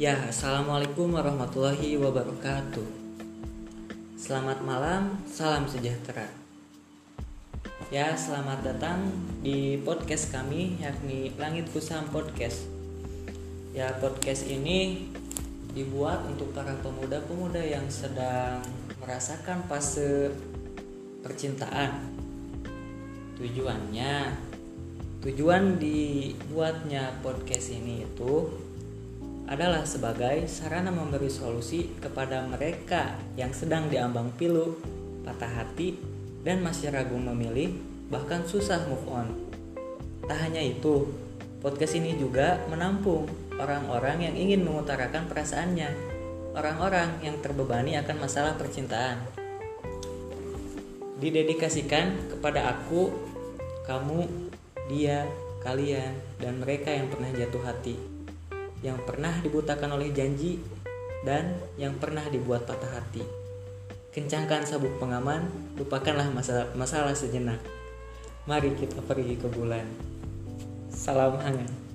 Ya, assalamualaikum warahmatullahi wabarakatuh. Selamat malam, salam sejahtera. Ya, selamat datang di podcast kami, yakni Langit Kusam Podcast. Ya, podcast ini dibuat untuk para pemuda-pemuda yang sedang merasakan fase percintaan. Tujuannya, tujuan dibuatnya podcast ini itu adalah sebagai sarana memberi solusi kepada mereka yang sedang diambang pilu, patah hati, dan masih ragu memilih, bahkan susah move on. Tak hanya itu, podcast ini juga menampung orang-orang yang ingin mengutarakan perasaannya, orang-orang yang terbebani akan masalah percintaan. Didedikasikan kepada aku, kamu, dia, kalian, dan mereka yang pernah jatuh hati yang pernah dibutakan oleh janji, dan yang pernah dibuat patah hati. Kencangkan sabuk pengaman, lupakanlah masalah, masalah sejenak. Mari kita pergi ke bulan. Salam hangat.